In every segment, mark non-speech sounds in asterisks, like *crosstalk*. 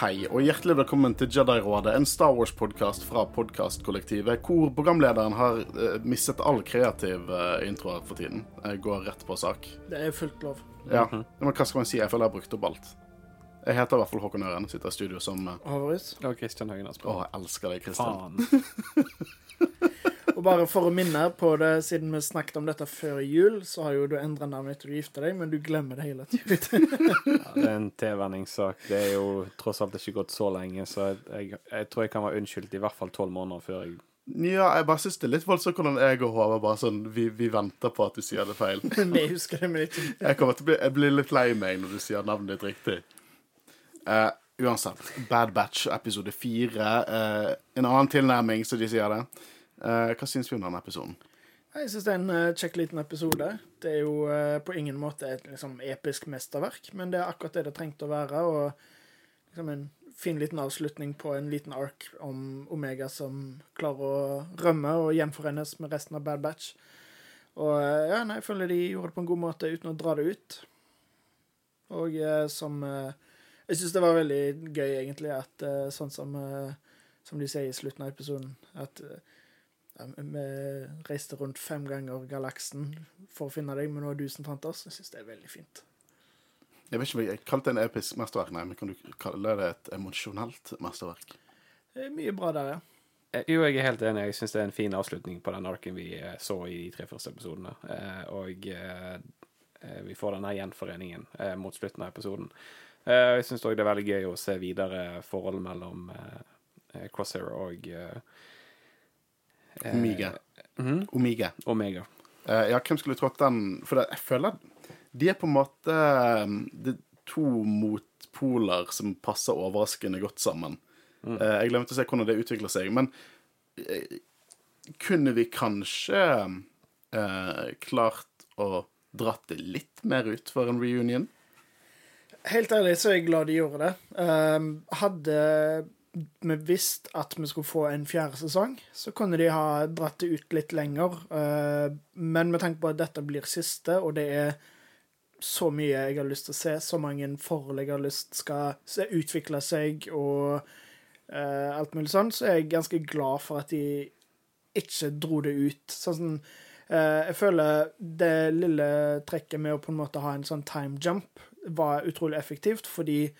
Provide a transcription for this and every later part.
Hei, og hjertelig velkommen til Jedi-rådet, en Star Wars-podkast fra podkastkollektivet, hvor programlederen har uh, mistet all kreativ uh, intro her for tiden. Jeg går rett på sak. Det er fullt lov. Ja, men hva skal man si? Jeg føler jeg har brukt opp alt. Jeg heter i hvert fall Håkon Øren, sitter i studio som Håvaris. Håvarus. Og Kristian Høgen Å, jeg elsker deg, Kristian. *laughs* Og bare for å minne på det, siden vi snakket om dette før jul, så har jo du endra navnet etter du gifta deg, men du glemmer det hele tiden. *laughs* Ja, det er en tilvenningssak. Det er jo tross alt ikke gått så lenge, så jeg, jeg, jeg tror jeg kan være unnskyldt i hvert fall tolv måneder før jeg Ja, jeg bare syns det er litt voldsomt hvordan jeg og Håvard bare sånn vi, vi venter på at du sier det feil. *laughs* Vi husker det, men ikke Jeg kommer til å bli, jeg blir litt lei meg når du sier navnet ditt riktig. Eh, uansett. Bad Batch episode fire. Uh, en annen tilnærming, som de sier det. Uh, hva syns vi om denne episoden? Jeg syns det er en kjekk liten episode. Det er jo på ingen måte et liksom, episk mesterverk, men det er akkurat det det trengte å være. Og liksom en fin liten avslutning på en liten ark om Omega som klarer å rømme og gjenforenes med resten av Bad Batch. Og ja, nei, jeg føler de gjorde det på en god måte uten å dra det ut. Og eh, som eh, Jeg syns det var veldig gøy, egentlig, at eh, sånn som, eh, som de sier i slutten av episoden, at eh, ja, Vi reiste rundt fem ganger galaksen for å finne deg, men nå har du som fant oss. Jeg syns det er veldig fint. Jeg vet ikke om jeg kalte det en episk mesterverk, nei, men kan du kalle det et emosjonelt mesterverk? Det er mye bra der, ja. Jo, jeg er helt enig. Jeg syns det er en fin avslutning på den arken vi så i de tre første episodene. Og vi får denne gjenforeningen mot slutten av episoden. Eh, jeg syns òg det er veldig gøy å se videre forholdet mellom eh, Crosshair og Omega. mhm, Omega. Omega. Ja, hvem skulle trodd den For det, jeg føler de er på en måte det er to motpoler som passer overraskende godt sammen. Eh, jeg glemte å se hvordan det utvikler seg, men kunne vi kanskje klart å dratt det litt mer ut for en reunion? Helt ærlig så er jeg glad de gjorde det. Um, hadde vi visst at vi skulle få en fjerde sesong, så kunne de ha dratt det ut litt lenger. Uh, men med tanke på at dette blir siste, og det er så mye jeg har lyst til å se, så mange forhold jeg har lyst skal se utvikle seg, og uh, alt mulig sånn, så er jeg ganske glad for at de ikke dro det ut. Sånn eh, Jeg føler det lille trekket med å på en måte ha en sånn time jump var utrolig effektivt, fordi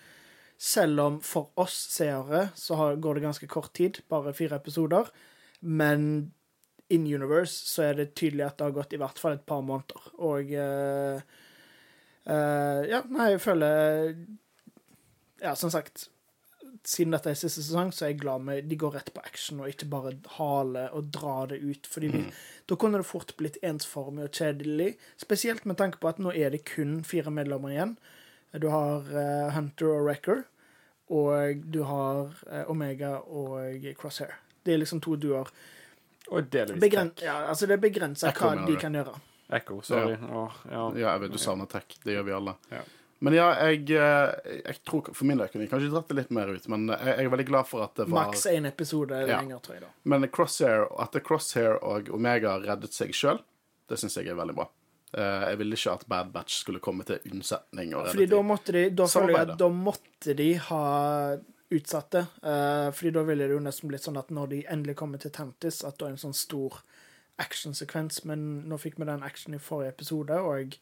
selv om for oss seere så går det ganske kort tid, bare fire episoder, men in universe så er det tydelig at det har gått i hvert fall et par måneder. Og uh, uh, Ja, nei, jeg føler Ja, som sagt siden dette er siste sesong, så er jeg glad med de går rett på action, og ikke bare hale og dra det ut. fordi vi, Da kunne det fort blitt ensformig og kjedelig, spesielt med tanke på at nå er det kun fire medlemmer igjen. Du har uh, Hunter og Wrecker, og du har uh, Omega og Crosshair. Det er liksom to duoer. Og delvis Begren tech. ja, altså det er begrensa hva de kan gjøre. Echo, sorry. Åh, ja. Ja, jeg vet du savner tech. Det gjør vi alle. Ja. Men ja, jeg, eh, jeg tror for min del kunne jeg kanskje dratt det litt mer ut, men jeg, jeg er veldig glad for at det var Maks én episode Ja. lenger, tror jeg. da. Men Crosshair, at Crosshair og Omega reddet seg sjøl, det syns jeg er veldig bra. Eh, jeg ville ikke at Bad Batch skulle komme til unnsetning. Og Fordi da måtte de Da jeg da måtte de ha utsatt det. eh, fordi da ville det jo nesten blitt sånn at når de endelig kommer til Tentis, at da er en sånn stor actionsekvens. Men nå fikk vi den actionen i forrige episode, og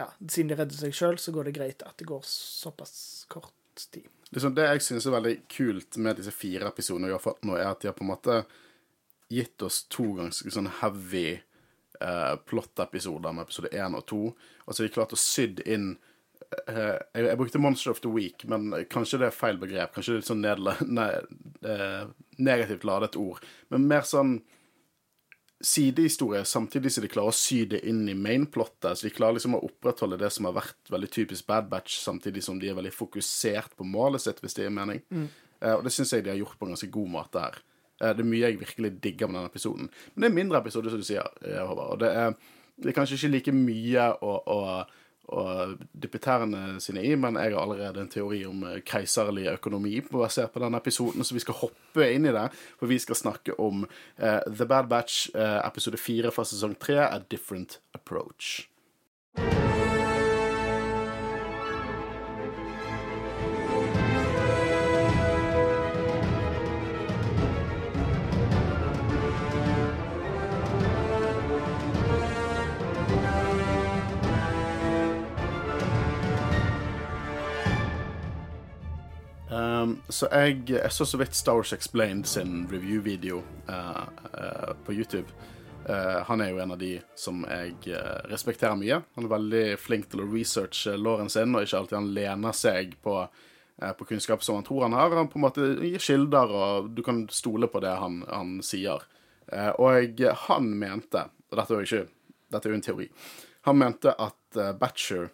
ja, siden de redder seg sjøl, så går det greit at det går såpass kort tid. liksom, det jeg syns er veldig kult med disse fire episodene vi har fått nå, er at de har på en måte gitt oss to ganske sånn heavy uh, plot-episoder med episode én og to. Og så har de klart å sydd inn uh, jeg, jeg brukte Monster of the Week, men kanskje det er feil begrep. Kanskje det er litt sånn nedla, ne, uh, negativt ladet ord. Men mer sånn sidehistorie, samtidig som de klarer å sy det inn i mainplottet. Så de klarer liksom å opprettholde det som har vært veldig typisk Bad Batch, samtidig som de er veldig fokusert på målet sitt, hvis det gir mening. Eh, og det syns jeg de har gjort på en ganske god måte her. Eh, det er mye jeg virkelig digger med denne episoden. Men det er en mindre episode, som du sier, eh, Håvard. Og det er, det er kanskje ikke like mye å, å, å dyppe sine i, men jeg har allerede en teori om eh, keiserlig økonomi basert på denne episoden, så vi skal hoppe inn i det. For vi skal snakke om uh, The Bad Batch, uh, episode fire fra sesong tre, A Different Approach. Så jeg, jeg så så vidt Star Wars Explained sin review-video uh, uh, på YouTube. Uh, han er jo en av de som jeg eh, respekterer mye. Han er veldig flink til å researche låren sin, og ikke alltid han lener seg på, eh, på kunnskap som han tror han har. Han på en måte gir kilder, og du kan stole på det han, han sier. Eh, og han mente, og dette er jo ikke Dette er jo en teori. Han mente at Batcher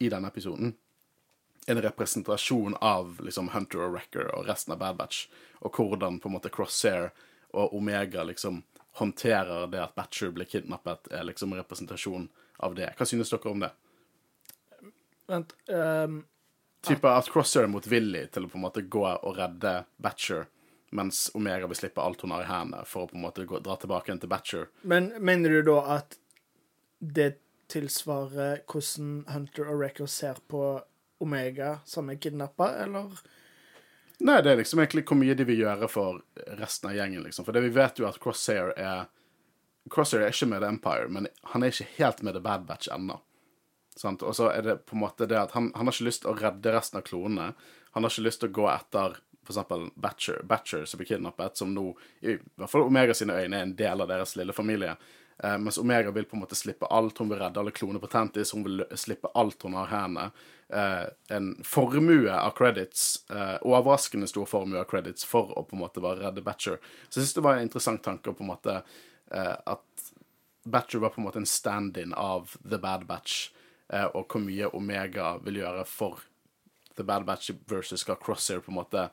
i denne episoden en representasjon av liksom Hunter og Wrecker og resten av Bad Batch, og hvordan på en måte Crosshair og Omega liksom håndterer det at Batcher blir kidnappet, er liksom en representasjon av det. Hva synes dere om det? Vent um, Type at Crosshair er motvillig til å på en måte gå og redde Batcher, mens Omega vil slippe alt hun har i hendene, for å på en måte gå, dra tilbake til Batcher. Men mener du da at det tilsvarer hvordan Hunter og Wrecker ser på Omega som er kidnappa, eller? Nei, det er liksom egentlig hvor mye de vil gjøre for resten av gjengen, liksom. For det vi vet jo at Crosshair er Crosshair er ikke med The Empire, men han er ikke helt med The Bad Batch ennå. Og så er det på en måte det at han, han har ikke lyst til å redde resten av klonene. Han har ikke lyst til å gå etter eksempel Batcher, Batcher som blir kidnappet, som nå, i hvert fall Omega sine øyne, er en del av deres lille familie. Eh, mens Omega vil på en måte slippe alt. Hun vil redde alle klonene på Tentis. Hun vil slippe alt hun har i. Eh, en formue av credits, eh, overraskende stor formue av credits, for å på en måte bare redde Batcher. Så jeg syns det var en interessant tanke på en måte eh, at Batcher var på en måte en stand-in av The Bad Batch, eh, og hvor mye Omega vil gjøre for The Bad Batch versus hva Crosshair på en måte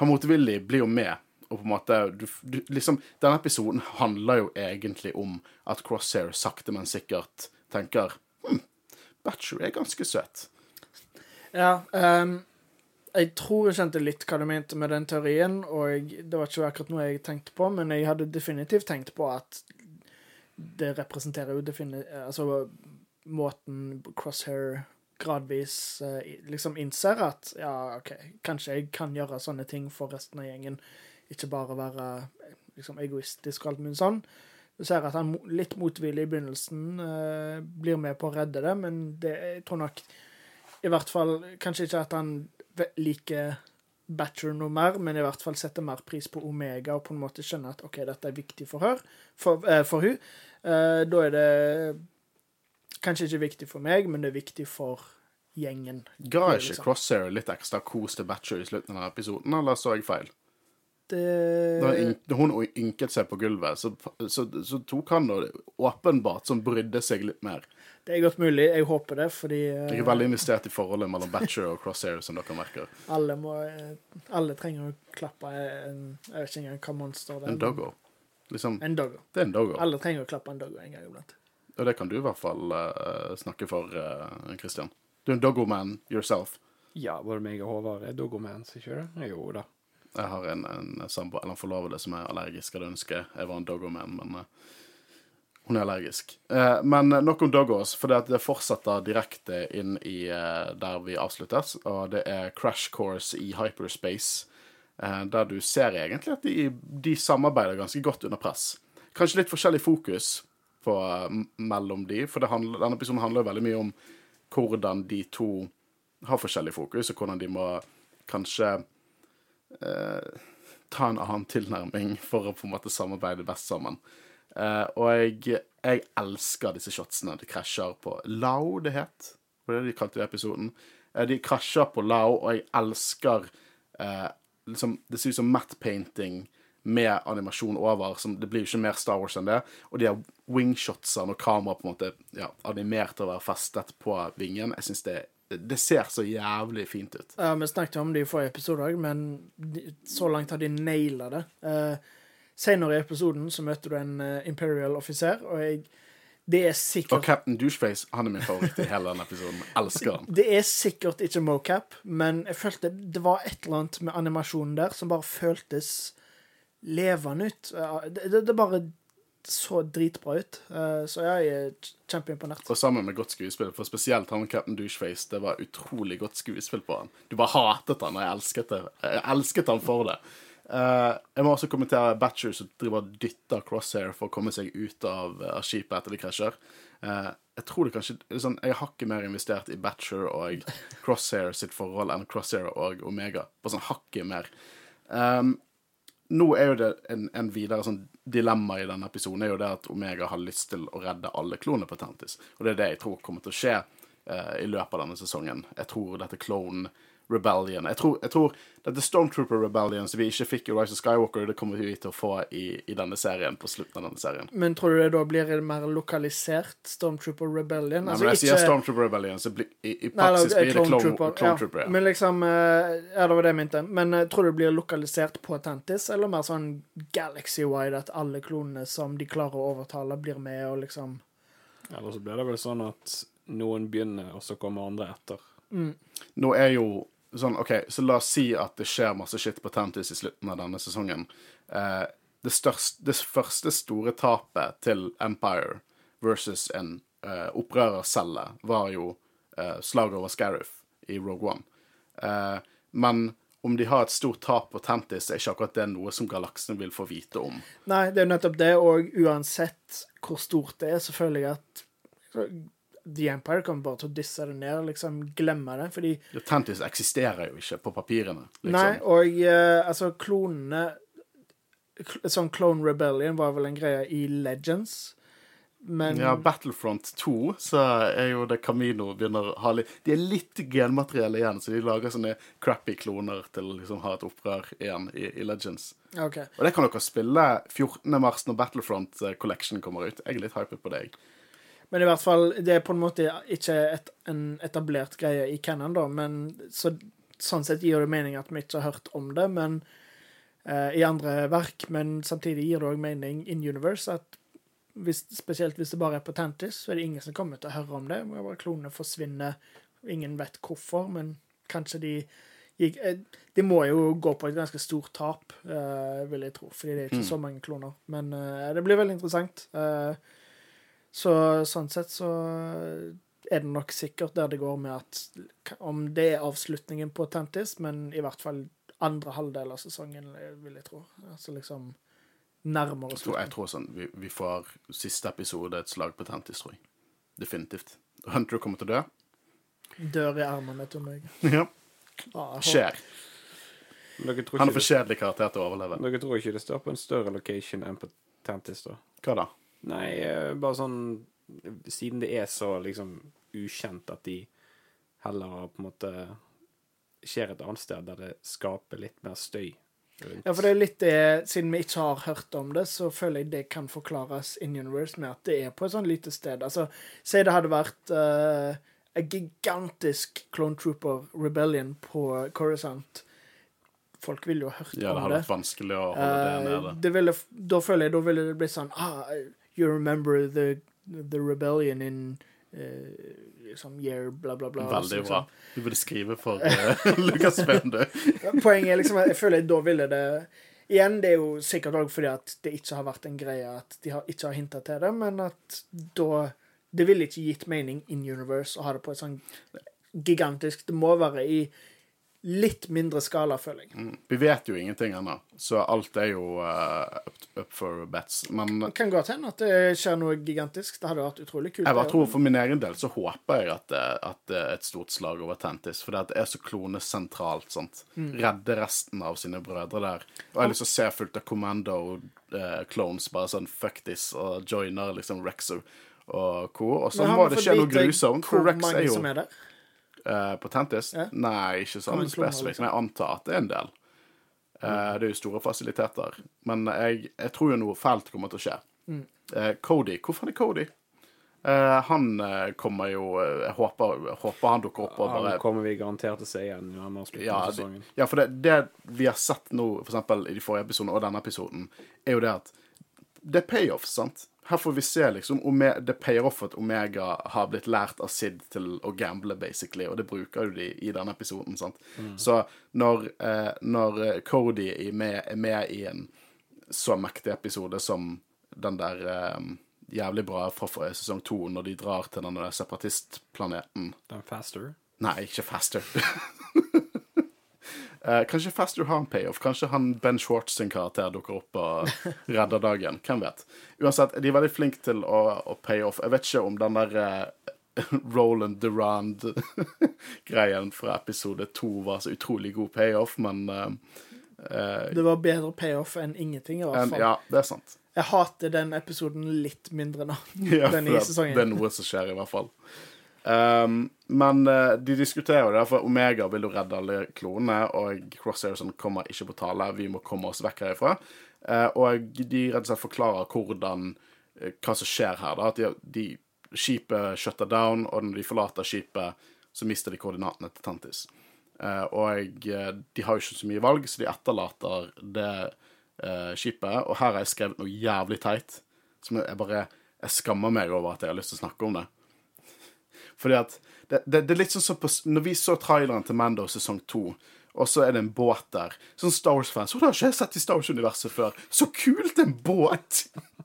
Han motvillig blir jo med og på en måte du, du, liksom, Denne episoden handler jo egentlig om at Crosshair sakte, men sikkert tenker hm, Batcher er ganske søt. Ja. Um, jeg tror jeg kjente litt hva du mente med den teorien, og det var ikke akkurat noe jeg tenkte på, men jeg hadde definitivt tenkt på at det representerer jo Altså måten Crosshair gradvis uh, liksom innser at ja, OK, kanskje jeg kan gjøre sånne ting for resten av gjengen ikke bare være liksom, egoistisk og alt mulig sånn. Du ser at han litt motvillig i begynnelsen uh, blir med på å redde det, men det, jeg tror nok i hvert fall Kanskje ikke at han liker Batcher noe mer, men i hvert fall setter mer pris på Omega og på en måte skjønner at OK, dette er viktig for her, for, eh, for hun. Eh, da er det kanskje ikke viktig for meg, men det er viktig for gjengen. Ga ikke. Crosshair litt ekstra kos til Batcher i slutten av episoden, eller så jeg feil? Det Da hun ynket seg på gulvet, så, så, så tok han da åpenbart som brydde seg litt mer. Det er godt mulig. Jeg håper det, fordi Jeg er veldig investert i forholdet mellom Batcher og Crosshair, som dere merker. Alle, må, alle trenger å klappe en Jeg vet ikke engang hva monster det er. En doggo. Liksom, en doggo. Det er en doggo. Alle trenger å klappe en doggo en gang iblant. Og det kan du i hvert fall uh, snakke for, uh, Christian. Du er en doggo-man yourself. Ja, både meg og Håvard er doggo-mans, ikke det? Jo da. Jeg har en, en samboer, eller en forlovede, som er allergisk. Hadde ønsket jeg var en doggo-man, men uh, hun er allergisk. Uh, men nok om doggos, for det, det fortsetter direkte inn i uh, der vi avsluttes. Og det er crash course i hyperspace, der du ser egentlig at de, de, samarbeider ganske godt under press. Kanskje litt forskjellig fokus på, mellom de, for handler, denne episoden handler jo veldig mye om hvordan de to har forskjellig fokus, og hvordan de må kanskje eh, ta en annen tilnærming for å på en måte samarbeide best sammen. Eh, og jeg, jeg, elsker disse shotsene. De krasjer på Lao, det het. Var det de kalte det episoden? Eh, de krasjer på Lao, og jeg elsker eh, liksom, Det ser ut som matte painting med animasjon over. Som, det blir jo ikke mer Star Wars enn det. Og de har wingshotsene og kameraet på en måte ja, animert til å være festet på vingen. Jeg syns det er det ser så jævlig fint ut. Ja, Vi snakket om det i forrige episode òg, men så langt har de naila det. Uh, senere i episoden så møter du en uh, Imperial offiser, og jeg det er sikkert Og Captain Doucheface han er min favoritt i hele denne episoden. Elsker han. *laughs* Det er sikkert ikke mocap, men jeg følte det var et eller annet med animasjonen der som bare føltes levende ut. Det, det, det bare så dritbra ut. Uh, så jeg er kjempeimponert. Og sammen med godt skuespill, for spesielt han Captain Doucheface. Det var utrolig godt skuespill på han. Du bare hatet han, og jeg elsket det. Jeg elsket han for det. Uh, jeg må også kommentere Batcher som driver og dytter Crosshair for å komme seg ut av, av skipet etter de krasjer. Jeg tror det kanskje liksom, Jeg har ikke mer investert i Batcher og Crosshair sitt forhold enn Crosshair og Omega. Bare sånn hakket mer. Um, nå er jo det en, en videre sånn dilemma i denne episoden er jo det at Omega har lyst til å redde alle klonene på Tantis. Og det er det jeg tror kommer til å skje eh, i løpet av denne sesongen. Jeg tror dette Clone Rebellion Jeg tror, jeg tror dette Stormtrooper Rebellion som vi ikke fikk i Rise of Skywalker, det kommer vi til å få i, i denne serien på slutten av denne serien. Men tror du det da blir en mer lokalisert Stormtrooper Rebellion? Nei, men jeg sier Stormtrooper Rebellion, så bli, i, i praksis Nei, blir det Clone, Trooper, clone Trooper. ja. Ja. Men liksom eh, Ja, det var det jeg mente. Men eh, tror du det blir lokalisert på Atlantis, eller mer sånn galaxy-wide, at alle klonene som de klarer å overtale, blir med og liksom Eller så blir det vel sånn at noen begynner, og så kommer andre etter. Nå er jo sånn OK, så la oss si at det skjer masse shit på Tantis i slutten av denne sesongen. Eh, det, største, det første store tapet til Empire versus en eh, opprørercelle var jo eh, slaget over Scariff i Rogue One. Eh, men om de har et stort tap på Tantis, er ikke akkurat det noe som galaksene vil få vite om. Nei, det er jo nettopp det, og uansett hvor stort det er, jeg at The Empire kommer bare til å disse det ned, liksom glemme det, fordi Tentis eksisterer jo ikke på papirene. Liksom. Nei, og eh, altså, klonene Sånn Clone Rebellion var vel en greie i Legends, men Ja, Battlefront 2, så er jo det Camino begynner å ha litt De er litt genmateriell igjen, så de lager sånne crappy kloner til å liksom ha et opprør igjen i, i Legends. OK. Og det kan dere spille 14. mars når Battlefront eh, Collection kommer ut. Jeg er litt hypet på det. jeg. Men i hvert fall, det er på en måte ikke et, en etablert greie i Cannon, da, men så, sånn sett gir det mening at vi ikke har hørt om det, men uh, i andre verk, men samtidig gir det òg mening in universe at hvis, spesielt hvis det bare er på Tantis, så er det ingen som kommer til å høre om det. Klonene forsvinner, ingen vet hvorfor, men kanskje de gikk eh, De må jo gå på et ganske stort tap, uh, vil jeg tro, fordi det er ikke så mange kloner. Men uh, det blir veldig interessant. Eh, så sånn sett så er det nok sikkert der det går med at om det er avslutningen på Tentis, men i hvert fall andre halvdel av sesongen, vil jeg tro. Altså liksom nærmere Jeg tror, jeg tror sånn, vi, vi får siste episode et slag på Tentis, tror jeg. Definitivt. Hunter kommer til å dø. Dør i armene til meg. *laughs* Ja. Ah, Skjer. Han er for kjedelig karakter til å overleve. dere tror ikke det står på en større location enn på Tentis, da? Hva da? Nei, eh, bare sånn Siden det er så liksom ukjent at de heller på en måte skjer et annet sted der det skaper litt mer støy rundt. Ja, for det er litt det Siden vi ikke har hørt om det, så føler jeg det kan forklares in universe med at det er på et sånn lite sted. Altså, Si det hadde vært uh, en gigantisk Clone Trooper Rebellion på Coruscant. Folk ville jo hørt Ja, det om hadde det. vært vanskelig å holde det Eh, nede. det ville, da føler jeg da ville det blitt sånn ah, You remember the, the rebellion in eh, liksom year bla, bla, bla. Veldig liksom. bra. Du burde skrive for uh, *laughs* Lucas du. Poenget er liksom at jeg føler at da ville det Igjen, det er jo sikkert òg fordi at det ikke har vært en greie at de har, ikke har hinta til det, men at da Det ville ikke gitt mening in universe å ha det på et sånn gigantisk Det må være i litt mindre skala, føler jeg. Mm. Vi vet jo ingenting ennå, så alt er jo uh, up, up for bets. Men Det kan godt hende at det skjer noe gigantisk. Det hadde vært utrolig kult. jeg tror for min egen del så håper jeg at det, det er et stort slag over Tentis, for det er så klonesentralt. sant? Mm. Redde resten av sine brødre der. Og jeg har lyst til å se fullt av Commando-clones bare sånn fuck this, og joiner liksom Rex og co. Og så må det skje noe grusomt, for Rex er jo som er der? Eh, på Tentis? Ja. Nei, ikke sånn spesifikt, liksom? men jeg antar at det er en del. Eh, det er jo store fasiliteter. Men jeg, jeg tror jo noe fælt kommer til å skje. Mm. Uh, Cody, Hvorfor er er Cody? Eh, han kommer jo Jeg håper, håper han dukker opp og bare Han kommer vi garantert til å se igjen når har slutten ja, sesongen. ja, for det, det vi har sett nå, eksempel i de forrige episodene og denne episoden, er jo det at det er payoff, sant? Her får vi se liksom om Det payer off at Omega har blitt lært av Sid til å gamble, basically, og det bruker jo de i denne episoden, sant? Så når, eh, når eh, Cody er med, er med i en så mektig episode som den der eh, jævlig bra fra fra sesong to, når de drar til den separatistplaneten Den faster. Nei, ikke Faster. *laughs* Eh, kanskje Faster har en payoff. Kanskje han Ben Schwartz sin karakter dukker opp og *laughs* redder dagen. Hvem vet. Uansett, de er veldig flinke til å, å pay off. Jeg vet ikke om den der eh, *laughs* Roland Durand-greien fra episode to var så utrolig god payoff, men eh, eh, Det var bedre payoff enn ingenting, i hvert fall. Ja, det er sant. Jeg hater den episoden litt mindre nå. *laughs* Ja, den i sesongen. det er noe som skjer, i hvert fall. Um, men eh, de diskuterer jo det, for Omega vil jo redde alle klonene, og Crosshair sånn kommer ikke på tale. Vi må komme oss vekk herifra. Uh, og de rett og slett forklarer hvordan eh, hva som skjer her. da, At de, de, skipet shutter down, og når de forlater skipet, så mister de koordinatene til Tantis. Eh, og de har jo ikke så mye valg, så de etterlater det eh, skipet. Og her har jeg skrevet noe jævlig teit, som jeg bare Jeg skammer meg over at jeg har lyst til å snakke om det. Fordi at det, det, det er litt sånn som på, Når vi så traileren til Mando sesong to, og så er det en båt der Sånn Star Wars-fans Så det har ikke jeg sett i Star Wars-universet før. Så kult, en båt!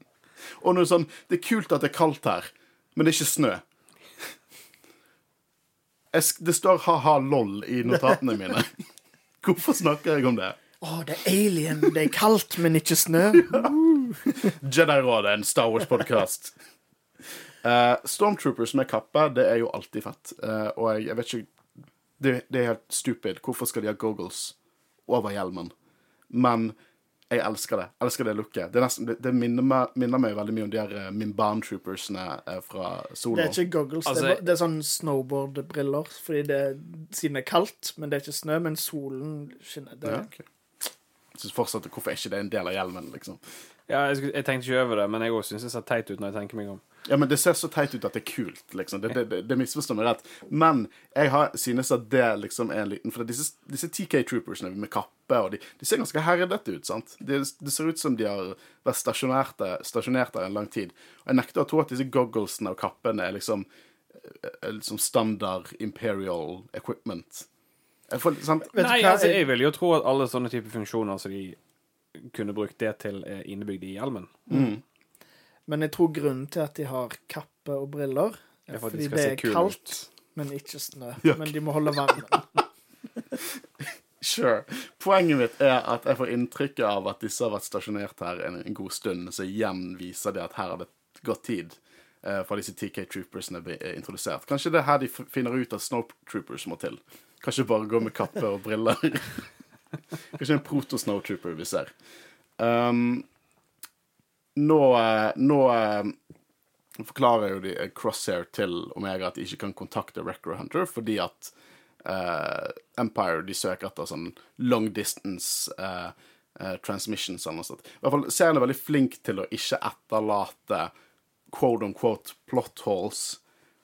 *laughs* og noe sånn Det er kult at det er kaldt her, men det er ikke snø. *laughs* Jeg, det står ha-ha lol i notatene mine. *laughs* Hvorfor snakker jeg om det? Å, det er alien. Det er kaldt, men ikke snø. Jedi-rådet, en Star Wars-podkast. Stormtroopers med kappe, det er jo alltid fett. Uh, og jeg, jeg vet ikke det, det er helt stupid. Hvorfor skal de ha goggles over hjelmen? Men jeg elsker det. Jeg Elsker det looket. Det, er nesten, det, det minner, meg, minner meg veldig mye om de her uh, Mimban-troopersene eh, fra Solo. Det er ikke goggles. Altså, det, er, ba- det er sånn snowboardbriller, fordi det siden det er kaldt, men det er ikke snø, men solen skinner. Det, ja, okay. Jeg synes fortsatt, Hvorfor er ikke det en del av hjelmen, liksom? Ja, jeg, jeg tenkte ikke over det, men jeg òg syns det ser teit ut når jeg tenker meg om. Ja, men Det ser så teit ut at det er kult. liksom. Det, det, det, det misforstår meg rett. Men jeg har, synes at det liksom er en liten For disse, disse TK Troopersene med kappe og de, de ser ganske herdete ut. sant? Det, de ser ut som de har vært stasjonert der en lang tid. Og Jeg nekter å tro at disse gogglesene og kappene er liksom, er liksom standard imperial equipment. Jeg får, sant? Vet Nei, hva? altså, jeg vil jo tro at alle sånne typer funksjoner som de kunne brukt det til, er innebygd i hjelmen. Men jeg tror grunnen til at de har kappe og briller, er ja, for fordi de det er kaldt, ut. men ikke snø. *laughs* Ja. Men de må holde varmen. *laughs* Sure. Poenget mitt er at jeg får inntrykket av at disse har vært stasjonert her en, en god stund, så igjen viser det at her har det gått tid eh, for disse TK Troopersene blir eh, introdusert. Kanskje det er her de finner ut at Snowtroopers må til. Kanskje bare gå med kappe og briller. *laughs* Kanskje en proto-snowtrooper vi ser. Um, nå eh, nå eh, forklarer jo de eh, Crosshair til Omega at de ikke kan kontakte Record Hunter fordi at uh, Empire de søker etter sånn long distance uh, uh, transmissions eller noe sånt. I hvert fall serien er veldig flink til å ikke etterlate quote on quote plot holes.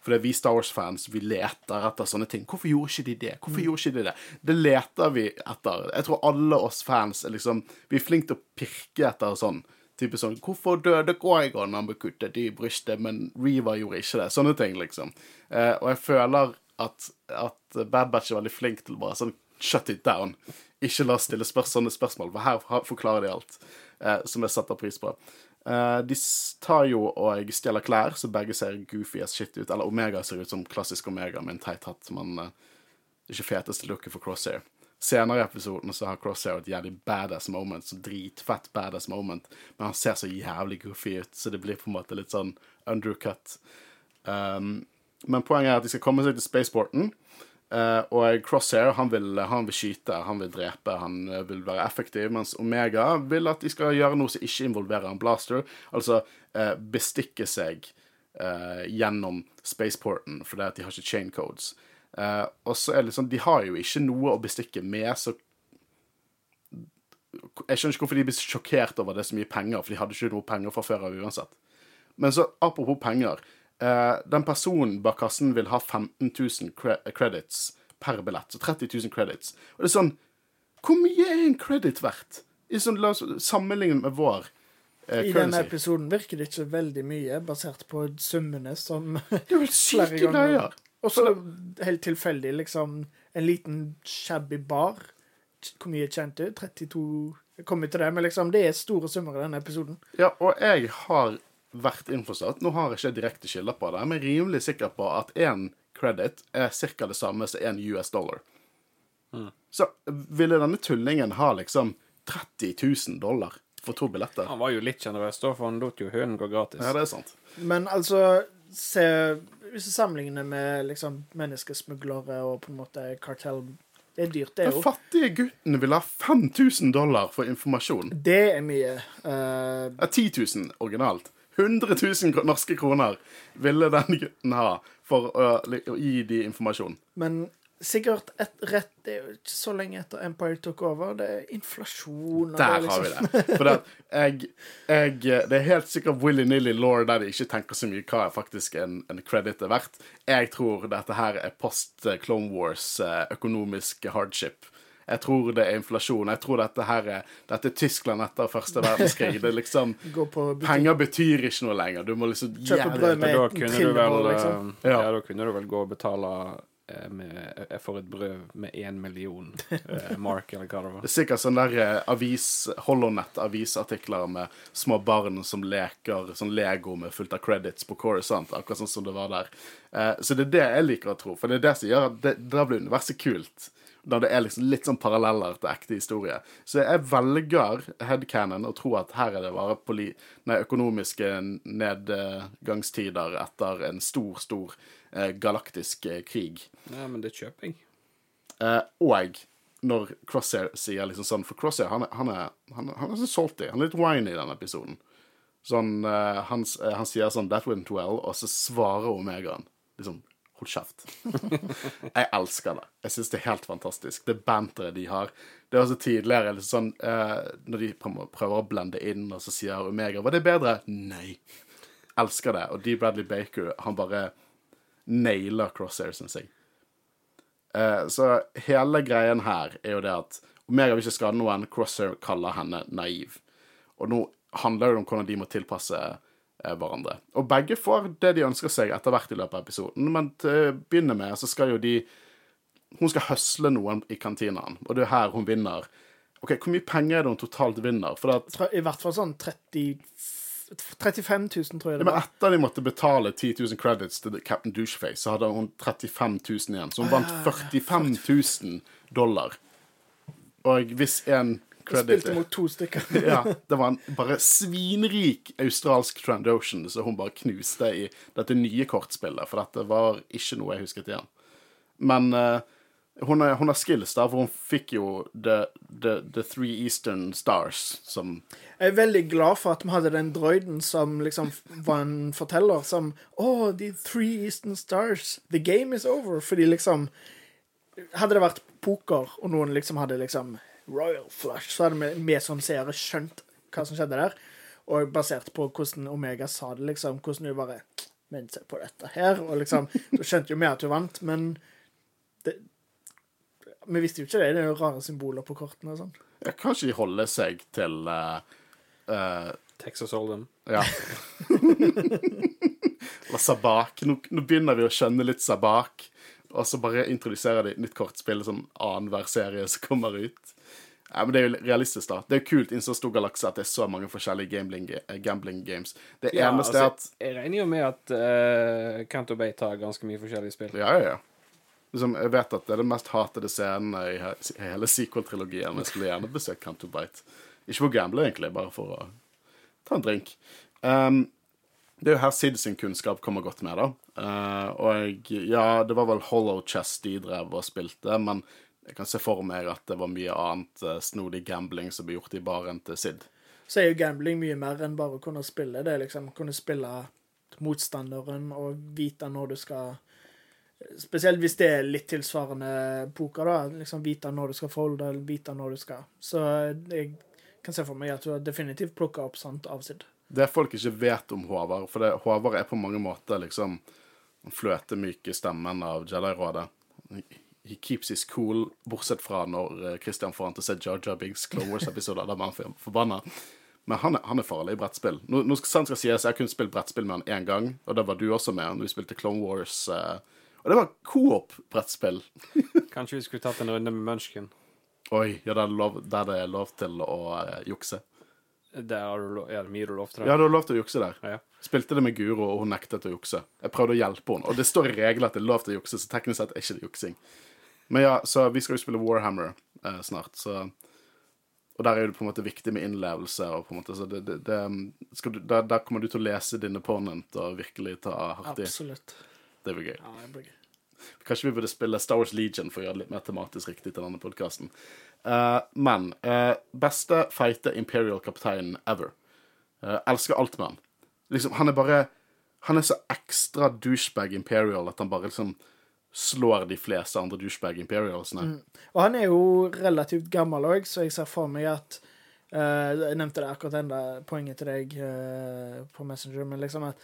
For det er vi Star Wars-fans vi leter etter sånne ting. Hvorfor gjorde ikke de det? Hvorfor gjorde ikke de det? Det leter vi etter. Jeg tror alle oss fans er liksom Vi er flinke til å pirke etter sånn. Type sånn Hvorfor døde når han ble kuttet i brystet, men Reva gjorde ikke det? Sånne ting, liksom. Eh, og jeg føler at, at Bad Batch er veldig flink til bare sånn shut it down. Ikke la oss stille spør sånne spørsmål, for her forklarer de alt. Eh, som jeg setter pris på. Eh, de tar jo og stjeler klær, så begge ser goofy as shit ut. Eller Omega ser ut som klassisk Omega med en teit hatt, men eh, ikke feteste looket for Crosshair. Senere i episoden så har Crosshair et jævlig badass moment, så dritfett badass moment, men han ser så jævlig goofy ut, så det blir på en måte litt sånn undercut. Um, men poenget er at de skal komme seg til spaceporten, Uh, og Crosshair han vil, han vil skyte, han vil drepe, han eh, vil være effektiv, mens Omega vil at de skal gjøre noe som ikke involverer en blaster, altså uh, bestikke seg uh, gjennom spaceporten, fordi at de har ikke chain codes. Eh, og så er det sånn, de har jo ikke noe å bestikke med, så jeg skjønner ikke hvorfor de blir sjokkert over det så mye penger, for de hadde ikke noe penger fra før av uansett. Men så apropos penger. Uh, den personen bak kassen vil ha 15 000 cre credits per billett. Så 30 000 credits. Og det er sånn Hvor mye er en credit verdt? I sånn, la oss sammenligne med vår eh, I denne episoden virker det ikke veldig mye, basert på summene som Det er jo *laughs* syke greier. Og så helt tilfeldig, liksom, en liten shabby bar. Hvor mye tjente du? 32 Jeg kommer til det, men liksom, det er store summer i denne episoden. Ja, og jeg har vært innforstått Nå har jeg ikke direkte kilder på det, men rimelig sikker på at én credit er ca. det samme som én US dollar. så ville denne tullingen ha liksom 30 000 dollar for to billetter. Han var jo litt sjenerøs, da, for han lot jo hunden gå gratis. Ja, det er sant. Men altså se, Hvis du sammenligner med liksom menneskesmuglere og på en måte kartell Det er dyrt, det Den òg. fattige gutten vil ha 5000 dollar for informasjon. Det er mye. Uh, Ja, 10 000 originalt. 100 000 norske kroner ville den gutten ha for å gi de informasjon. men sikkert et rett Det er jo ikke så lenge etter Empire tok over. Det er inflasjon og Der det liksom. har vi liksom- det. For *laughs* det, jeg, jeg, det er helt sikkert willy-nilly law der de ikke tenker så mye hva er faktisk en, en credit er verdt. Jeg tror dette her er post Clone Wars eh, økonomisk hardship. Jeg tror det er inflasjon. Jeg tror dette her er Dette er Tyskland etter første verdenskrig. Det er liksom. *laughs* Penger betyr ikke noe lenger. Du må liksom Kjøpe brød med- Da kunne vel liksom. eh, Ja. Ja, da kunne du vel gå og betale med, jeg får et brød med én million eh, *laughs* mark, eller hva det var. Det er sikkert sånn der eh, avis, Holonet-avisartikler med små barn som leker sånn Lego med fullt av credits på Coruscant, akkurat sånn som det var der. Eh, så det er det jeg liker å tro, for det er det som gjør at det, da blir universet kult. Da det er liksom litt sånn paralleller til ekte historie. Så jeg velger headcanon og tror at her er det bare poli nei, økonomiske nedgangstider etter en stor, stor eh, galaktisk eh, krig. Ja, men det kjøper jeg. Eh, og når Crosshair sier liksom sånn For Crosshair han er, han er, han er, han er så salty. Han er litt winy i denne episoden. Sånn, eh, han, eh, han sier sånn 'That went well', og så svarer Omegaen liksom Hold kjeft. *laughs* jeg elsker det. Jeg syns det er helt fantastisk. Det banteret de har. Det er også tidligere liksom sånn eh, Når de prøver prøver å blende inn, og så sier Omega 'Var det bedre?' Nei. Elsker det. Og D. Bradley Baker, han bare nailer Crosshair, syns jeg. Eh, så hele greien her er jo det at Omega vil ikke skade noen, Crosshair kaller henne naiv. Og nå handler det om hvordan de må tilpasse eh, hverandre. Og begge får det de ønsker seg etter hvert i løpet av episoden, men til å begynne med så skal jo de Hun skal høsle noen i kantinaen, og det er her hun vinner. OK, hvor mye penger er det hun totalt vinner? For at I hvert fall sånn 30, 35 000, tror jeg Ja, det men var. etter de måtte betale 10 000 credits til Captain Doucheface, så hadde hun 35 000 igjen. Så hun vant 45 000 dollar. Og hvis en credit Spilte mot to stykker. *laughs* ja, Det var en bare svinrik australsk Trandocean som hun bare knuste i dette nye kortspillet, for dette var ikke noe jeg husket igjen. Men eh, hun, er, hun har skills, da, for hun fikk jo The, the, the Three Eastern Stars, som Jeg er veldig glad for at vi hadde den droiden som liksom var en forteller som Oh, the three eastern stars. The game is over. Fordi liksom Hadde det vært poker, og noen liksom hadde liksom Royal Flush, så hadde vi, som seere skjønt hva som skjedde der. Og basert på hvordan Omega sa det, liksom, hvordan hun bare Men se på dette her. Og liksom Da skjønte jo vi at hun vant, men Vi visste jo ikke det. Det er jo rare symboler på kortene og sånn. ja, Kanskje de holder seg til uh, uh, Texas Hold'em. Ja. *laughs* Eller Sabak. Nå, nå begynner vi å skjønne litt Sabak. Og så bare introduserer de nytt kortspill sånn annenhver serie som kommer ut. Ja, men Det er jo realistisk, da. Det er jo kult i en så stor galakse at det er så mange forskjellige gambling, eh, gambling games. Det Ja, eneste altså, jeg regner jo med at uh, Canto Bay tar ganske mye forskjellige spill. er Ja, ja, ja. Liksom, jeg vet at det er den mest hatede scenen i hele sequel-trilogien. Men Jeg skulle gjerne besøkt To Bite. Ikke for å gamble, egentlig, bare for å ta en drink. Um, det er jo her Sid sin kunnskap kommer godt med, da. Uh, og ja, det var vel Hollow Chess de drev og spilte, men jeg kan se for meg at det var mye annet uh, snodig gambling som ble gjort i baren til Sid. så er jo gambling mye mer enn bare å kunne spille. Det er liksom kunne spille motstanderen og vite når du skal Spesielt hvis det er litt tilsvarende poker, da. Liksom vite når du skal folde, eller vite når du skal. Så jeg kan se for meg at du har definitivt plukka opp sånt avsid. Det folk ikke vet om Håvard, for det, Håvard er på mange måter liksom den fløtemyke stemmen av Jedi-rådet. He keeps his cool, bortsett fra når eh, Christian får han til å se Jar Binks Clone Wars-episoder. Da blir han forbanna. Men han er, han er farlig i brettspill. Nå, nå skal sant skal sies, Jeg har kun spilt brettspill med han én gang, og det var du også med når vi spilte Clone Wars. eh, og det var coop-brettspill. *laughs* Kanskje vi skulle tatt en runde med Munchkin. Oi, ja, der, er lov, der det er lov til å uh, jukse. Det er, du ja, det er mye du lov til. Ja, du har lov til å jukse der. Ja. Spilte det med Guro, og hun nektet å jukse. Jeg prøvde å hjelpe henne, og det står i reglene at det er lov til å jukse, så teknisk sett er ikke det juksing. Men ja, så vi skal jo spille Warhammer. eh, snart, så Og der er det på en måte viktig med innlevelse, og på en måte, så det, det, det skal du, der, der kommer du til å lese din opponent og virkelig ta hardt i. Absolutt. Det blir gøy. Ja, det blir gøy. Kanskje vi burde spille Star Wars Legion for å gjøre det litt mer tematisk riktig til denne podkasten. men uh, beste feite Imperial kaptein ever. Uh, elsker alt med han. Liksom, han er bare Han er så ekstra douchebag Imperial at han bare liksom slår de fleste andre douchebag Imperialsene. Og han er jo relativt gammel òg, så jeg ser for meg at eh, Jeg nevnte det akkurat enda poenget til deg eh, på Messenger, men liksom at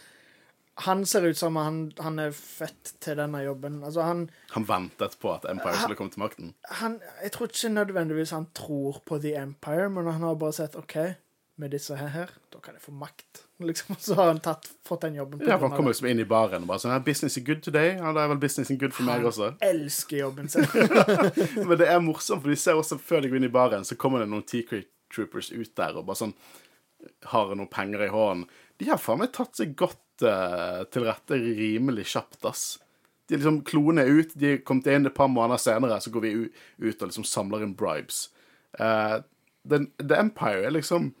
han ser ut som han, han er født til denne jobben. Altså, han, Han ventet på at Empire skulle komme til makten. han Jeg tror ikke nødvendigvis han tror på The Empire, men han har bare sett OK, med disse her, her da kan jeg få makt. *laughs* Liksom, så har han tatt, fått den jobben. Ja, Han kommer liksom inn i baren og bare sånn 'Business is good today.' Ja, det er vel business is good for meg også. Han *laughs* Elsker jobben sin. *laughs* Men det er morsomt, for de ser også før de går inn i baren, så kommer det noen T-Creek Troopers ut der og bare sånn har noen penger i hånden. De har faen meg tatt seg godt til rette rimelig kjapt, ass. De liksom kloene er ut. De er kommet inn et par måneder senere, så går vi ut og liksom samler inn bribes. Uh, The, The Empire er liksom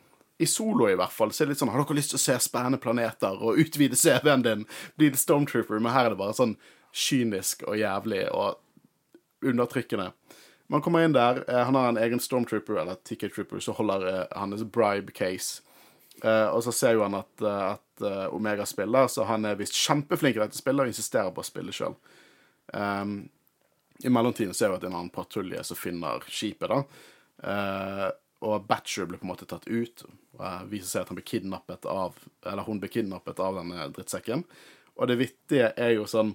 i solo, i hvert fall, så er det litt sånn Har dere lyst til å se spennende planeter og utvide CV-en din? Bli en Stormtrooper. Men her er det bare sånn kynisk og jævlig og undertrykkende. Man kommer inn der, eh, han har en egen stormtrooper, eller ticket trooper, så holder han hans bribe case. Eh, og så ser jo han at, eh, at eh, Omega spiller, så han er visst kjempeflink i dette spillet og insisterer på å spille sjøl. I mellomtiden ser vi at en annen patrulje som finner skipet, da. Uh, og Batcher blir på en måte tatt ut. Og viser seg at han blir kidnappet av Eller hun blir kidnappet av denne drittsekken. Og det vittige er jo sånn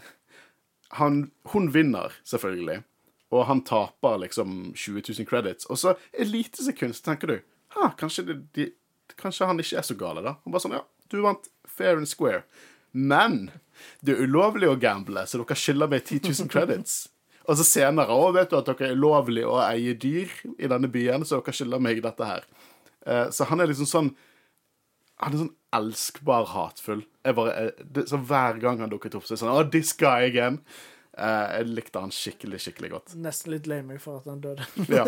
*laughs* han, Hun vinner, selvfølgelig. Og han taper liksom 20 000 credits. Og så et lite sekund så tenker du ha, kanskje, det, de, kanskje han ikke er så gale, da. Han bare sånn Ja, du vant fair and square. Men det er ulovlig å gamble, så dere skylder meg 10 000 credits. *laughs* Og så senere òg vet du at dere er ulovlig å eie dyr i denne byen, så dere skylder meg dette her. Eh, så han er liksom sånn Han er sånn elskbar hatfull. Eh, så Hver gang han dukket opp, så er det sånn Oh, this guy again. Eh, jeg likte han skikkelig, skikkelig godt. Nesten litt lei meg for at han døde. *laughs* Ja,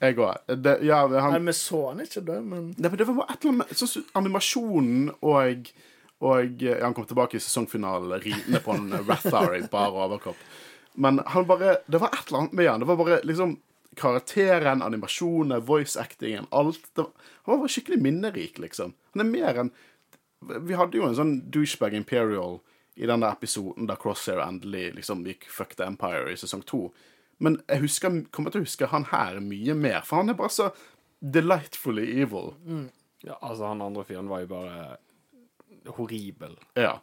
jeg òg. Ja, han, Nei, vi så han ikke dø, men Nei, men det var bare et eller annet med sånn animasjonen og Og ja, han kom tilbake i sesongfinalen ridende på en *laughs* Rathar i bar overkropp. Men han bare Det var et eller annet med han. Det var bare liksom Karakteren, animasjonen, voice-actingen, alt. Det, var- han var skikkelig minnerik, liksom. Han er mer enn Vi hadde jo en sånn douchebag Imperial i den der episoden da Crosshair endelig liksom gikk fuck the Empire i sesong to. Men jeg husker, kommer til å huske han her mye mer, for han er bare så delightfully evil. Ja, altså, han andre fyren var jo bare horribel. Ja.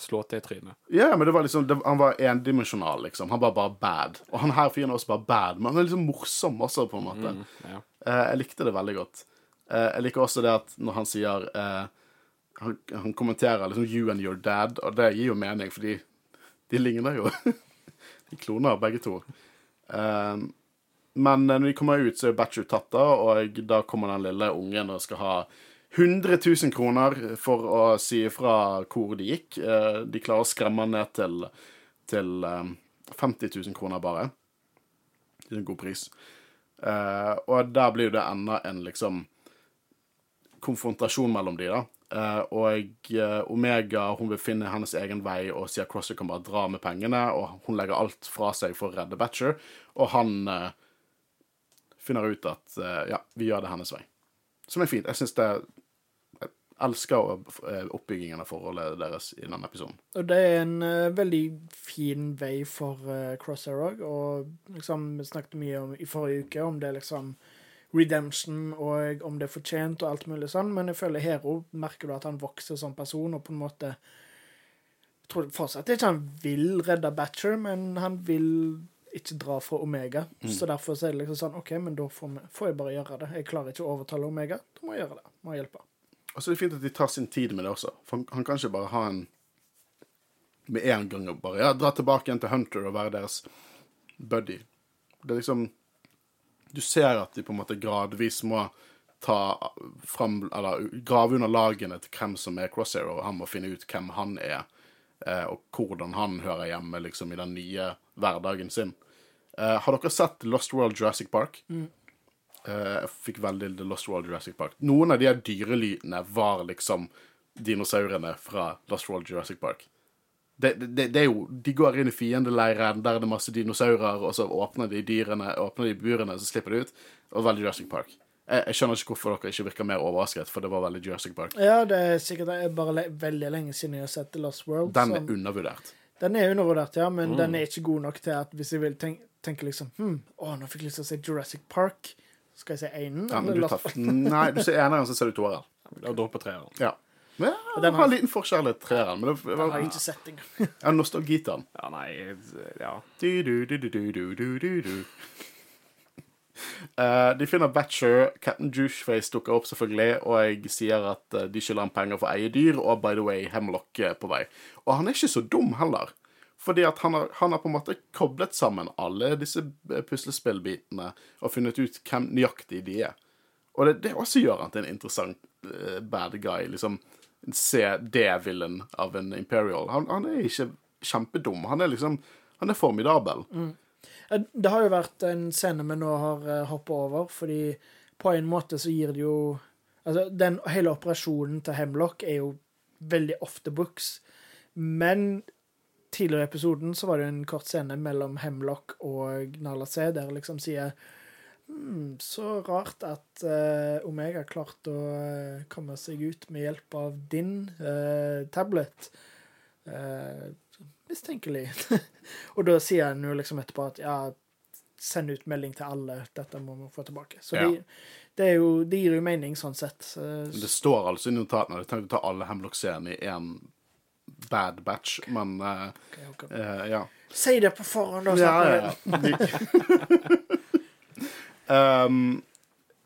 Slå til i trynet. ja, men det var liksom det, Han var endimensjonal, liksom. Han var bare bad. Og han her fyren er også bare bad, men han er liksom morsom også, på en måte. Ja. Eh, jeg likte det veldig godt. Eh, jeg liker også det at når han sier eh, han, han kommenterer liksom 'you and your dad', og det gir jo mening, fordi de ligner jo. *laughs* de kloner begge to. Um, men når de kommer ut, så er Batchu tatt, da, og da kommer den lille ungen og skal ha 100 000 kroner for å si ifra hvor de gikk. Eh, de klarer å skremme han ned til, til eh, 50 000 kroner bare. Det er en god pris. Eh, og der blir det enda en liksom konfrontasjon mellom de, da. Eh, og eh, Omega hun vil finne hennes egen vei og sier Crosser kan bare dra med pengene, og hun legger alt fra seg for å redde Batcher, og han eh, finner ut at ja, vi gjør det hennes vei. Som er fint. Jeg syns det Jeg elsker oppbyggingen av forholdet deres i denne episoden. Og det er en uh, veldig fin vei for uh, Crosshair òg, og liksom, vi snakket mye om i forrige uke om det liksom redemption og om det er fortjent og alt mulig sånn, men jeg føler Hero merker du at han vokser som person, og på en måte Jeg tror fortsatt ikke han vil redde Batcher, men han vil ikke dra fra Omega. Så derfor så er det liksom sånn OK, men da får, vi, får jeg bare gjøre det. Jeg klarer ikke å overtale Omega. Da må jeg gjøre det. Må jeg hjelpe. Og så er det fint at de tar sin tid med det også. For han, han kan ikke bare ha en med en gang og bare ja, dra tilbake igjen til Hunter og være deres buddy. Det er liksom Du ser at de på en måte gradvis må ta fram Eller grave under lagene til hvem som er Crosshair, og han må finne ut hvem han er, eh, og hvordan han hører hjemme liksom i den nye hverdagen sin. Eh, har dere sett Lost World Jurassic Park? Eh, jeg fikk veldig The Lost World Jurassic Park. Noen av de dyrelydene var liksom dinosaurene fra Lost World Jurassic Park. Det, det, det er jo De går inn i fiendeleiren, der er det masse dinosaurer, og så åpner de dyrene, åpner de burene, så slipper de ut. Og veldig Jurassic Park. Jeg, jeg skjønner ikke hvorfor dere ikke virker mer overrasket, for det var veldig Jurassic Park. Ja, det er sikkert det er bare le veldig lenge siden jeg har sett The Lost World. Den er undervurdert. den er undervurdert, ja, men den er ikke god nok til at hvis jeg vil tenke, tenke liksom hm, Å, nå fikk jeg lyst til å se Jurassic Park. Skal jeg se einen? Ja, men du tar, nei, du ser eneren, så ser du toeren. Da dropper treeren. Ja. Ja, den har en liten forskjell forskjærlighet, treeren. Men det, var, har jeg ikke sett engang. *laughs* ja, nostalgiteren. Ja, nei Ja. Du, du, du, du, du, du, du, du. Uh, *laughs* de finner Batcher. Captain Juiceface dukker opp, selvfølgelig, og jeg sier at eh, de skylder han penger for å eie dyr, og by the way, Hemlock er på vei. Og han er ikke så dum heller, fordi at han har, han har på en måte koblet sammen alle disse eh, puslespillbitene og funnet ut hvem nøyaktig de er. Og det, det også gjør han til en interessant uh, bad guy, liksom se D-villen av en Imperial. Han, han er ikke kjempedum. Han er liksom Han er formidabel. Mm. Det har jo vært en scene vi nå har uh, hoppa over, fordi på en måte så gir det jo Altså, den hele operasjonen til Hemlock er jo veldig off the books, men tidligere i episoden så var det jo en kort scene mellom Hemlock og Nala C, der liksom sier hmm, så rart at uh, Omega klarte å uh, komme seg ut med hjelp av din uh, tablet. Mistenkelig. *laughs* og da sier han jo liksom etterpå at ja, send ut melding til alle, dette må vi få tilbake. Så Ja. de, det, jo, det gir jo mening sånn sett. Det står altså i notatene. Jeg tenkte å ta alle Hemlock-scenene i én bad batch, men eh, okay. ok. eh, ja. Si det på forhånd, da. Ja, ja, *laughs* ja. *laughs* Um,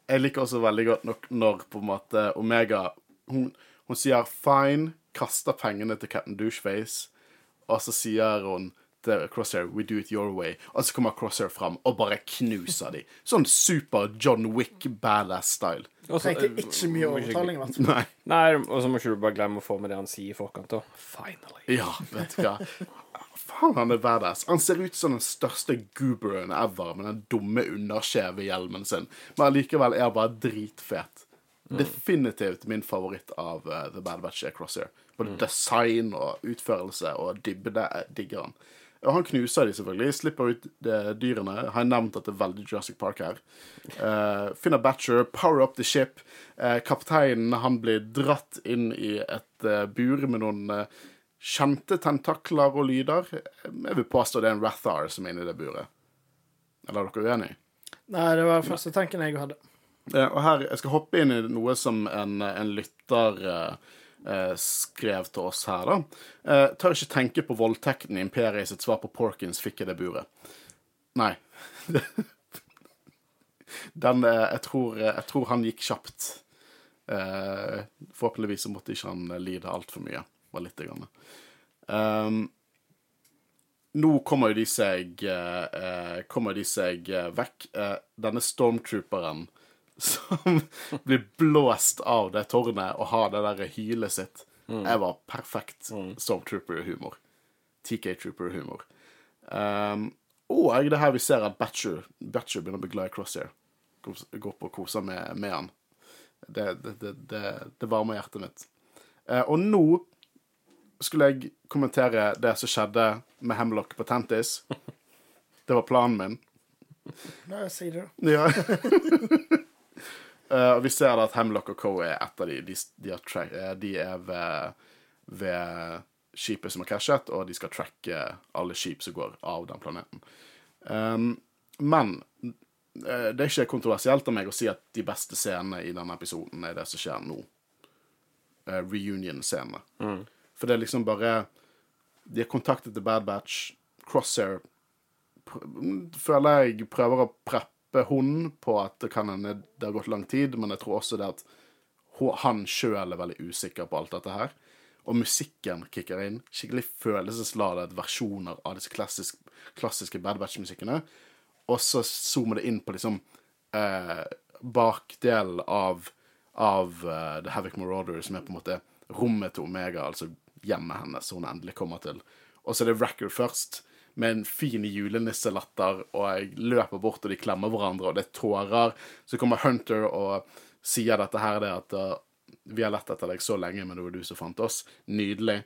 jeg liker også veldig godt nok når på en måte Omega Hun, hun sier 'fine', kaster pengene til Captain Doucheface, og så sier hun til Crosshair 'we do it your way', og så kommer Crosshair fram og bare knuser de. Sånn super John Wick badass-style. Og så- Trengte ikke mye overtaling. i hvert. Nei. Nei, og så må ikke du bare glemme å få med det han sier i forkant. Finally. Ja, vet du hva. Faen, han er badass. Han ser ut som den største gooberen ever med den dumme, underskjeve hjelmen sin, men allikevel er han bare dritfet. Definitivt min favoritt av uh, The Bad Batch er Crosshair. Både design og utførelse og dybde eh, digger han. Og han knuser de selvfølgelig, slipper ut dyrene. Har jeg nevnt at det er veldig Jurassic Park her. Uh, finner Batcher, power up the ship. Uh, kapteinen han blir dratt inn i et uh, bur med noen eh, kjente tentakler og lyder. Jeg vil påstå det er en Rathar som er inne i det buret. Eller er dere uenige? Nei, det var første tanken jeg hadde. Eh, og her, Jeg skal hoppe inn i noe som en, en lytter eh, eh, skrev til oss her. da. Eh, tør ikke tenke på voldtekten i Imperiet sitt svar på Porkins fikk i det buret. Nei. *laughs* Den eh, jeg, tror, jeg tror han gikk kjapt. Eh, forhåpentligvis så måtte ikke han eh, lide altfor mye. Bare lite grann. Um, nå kommer jo de seg eh, eh, Kommer de seg eh, vekk. Uh, denne stormtrooperen *laughs* som blir blåst av det tårnet og har det der hylet sitt. Jeg var perfekt stormtrooper-humor. TK Trooper-humor. Um, og det her vi ser at Batcher, Batcher begynner å bli glad i Crosshair. Går på og koser med, med han. Det, det, det, det, det varmer hjertet mitt. Eh, og nå skulle jeg kommentere det som skjedde med Hemlock på Tentis. Det var planen min. Nei, si det, da. Ja. Uh, vi ser da at Hemlock og Co. er et av de. De, de, har tra eh, de er ved, ved skipet som har krasjet, og de skal tracke alle skip som går av den planeten. Um, men uh, det er ikke kontroversielt av meg å si at de beste scenene i denne episoden er det som skjer nå. Uh, Reunion-scenene. For det er liksom bare De har kontaktet The Bad Batch. Crosshair pr- føler jeg prøver å preppe hun på at det kan hende det har gått lang tid, men jeg tror også det at han sjøl er veldig usikker på alt dette her. Og musikken kicker inn. Skikkelig følelsesladet versjoner av disse klassisk, klassiske Bad Batch-musikkene. Og så zoomer det inn på liksom eh, bakdelen av, av uh, The Havoc Marauder, som er på en måte rommet til Omega, altså hjemmet hennes, hun endelig kommer til. Og så er det Racker først, med en fin julenisselatter, og jeg løper bort, og de klemmer hverandre, og det er tårer. Så kommer Hunter og sier dette her, det at uh, vi har lett etter deg så lenge, men det var du som fant oss. Nydelig.